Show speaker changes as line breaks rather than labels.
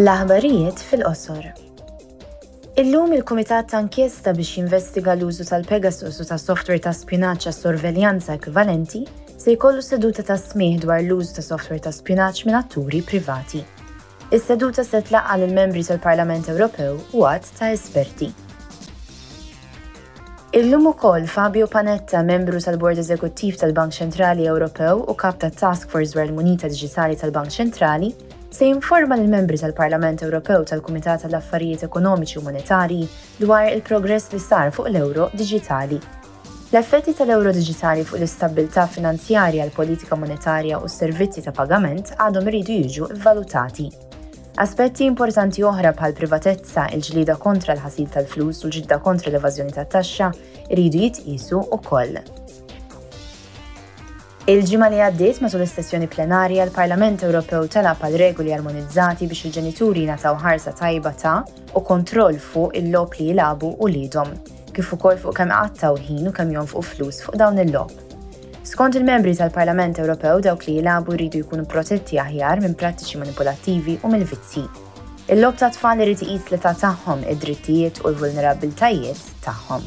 L-aħbarijiet fil-qosor. Illum il-Kumitat ta' Inkjesta biex jinvestiga l-użu tal-Pegasus u ta' software ta' spjunaġġ għas-sorveljanza ekwivalenti se jkollu seduta ta' smigħ dwar l-użu ta' software ta' spjunaġġ minn atturi privati. Is-seduta se tlaqqa' lill-Membri tal-Parlament Ewropew u għadd ta' esperti. Illum ukoll Fabio Panetta, membru tal-Bord Eżekuttiv tal-Bank Ċentrali Ewropew u Kap tat-Task Force dwar il-Munita Diġitali tal-Bank Ċentrali, se jinforma lill-membri tal-Parlament Ewropew tal-Kumitat għall-Affarijiet Ekonomiċi u Monetarji dwar il-progress li sar fuq l-euro diġitali. L-effetti tal-euro diġitali fuq l-istabbiltà finanzjarja, il-politika monetarja u s-servizzi ta' pagament għadhom iridu jiġu vvalutati. Aspetti importanti oħra bħal privatezza, il-ġlida kontra l-ħasil tal-flus u l-ġidda kontra l-evażjoni tat-taxxa iridu jitqisu wkoll. Il-ġimgħa li għaddiet matul is-sessjoni plenarja l-Parlament Ewropew talab għal regoli armonizzati biex il-ġenituri jingħataw ħarsa tajba ta' u kontroll fuq il-lob li jilagħbu uliedhom, kif ukoll fuq kemm qattgħu ħin u kemm jonfqu flus fuq dawn il-lob. Skont il-Membri tal-Parlament Ewropew dawk li jilagħbu jridu jkunu protetti aħjar minn prattiċi manipulattivi u mill-vizzji. Il-logħob tat-tfal irid iqis l-età tagħhom, id-drittijiet u l-vulnerabbiltajiet tagħhom.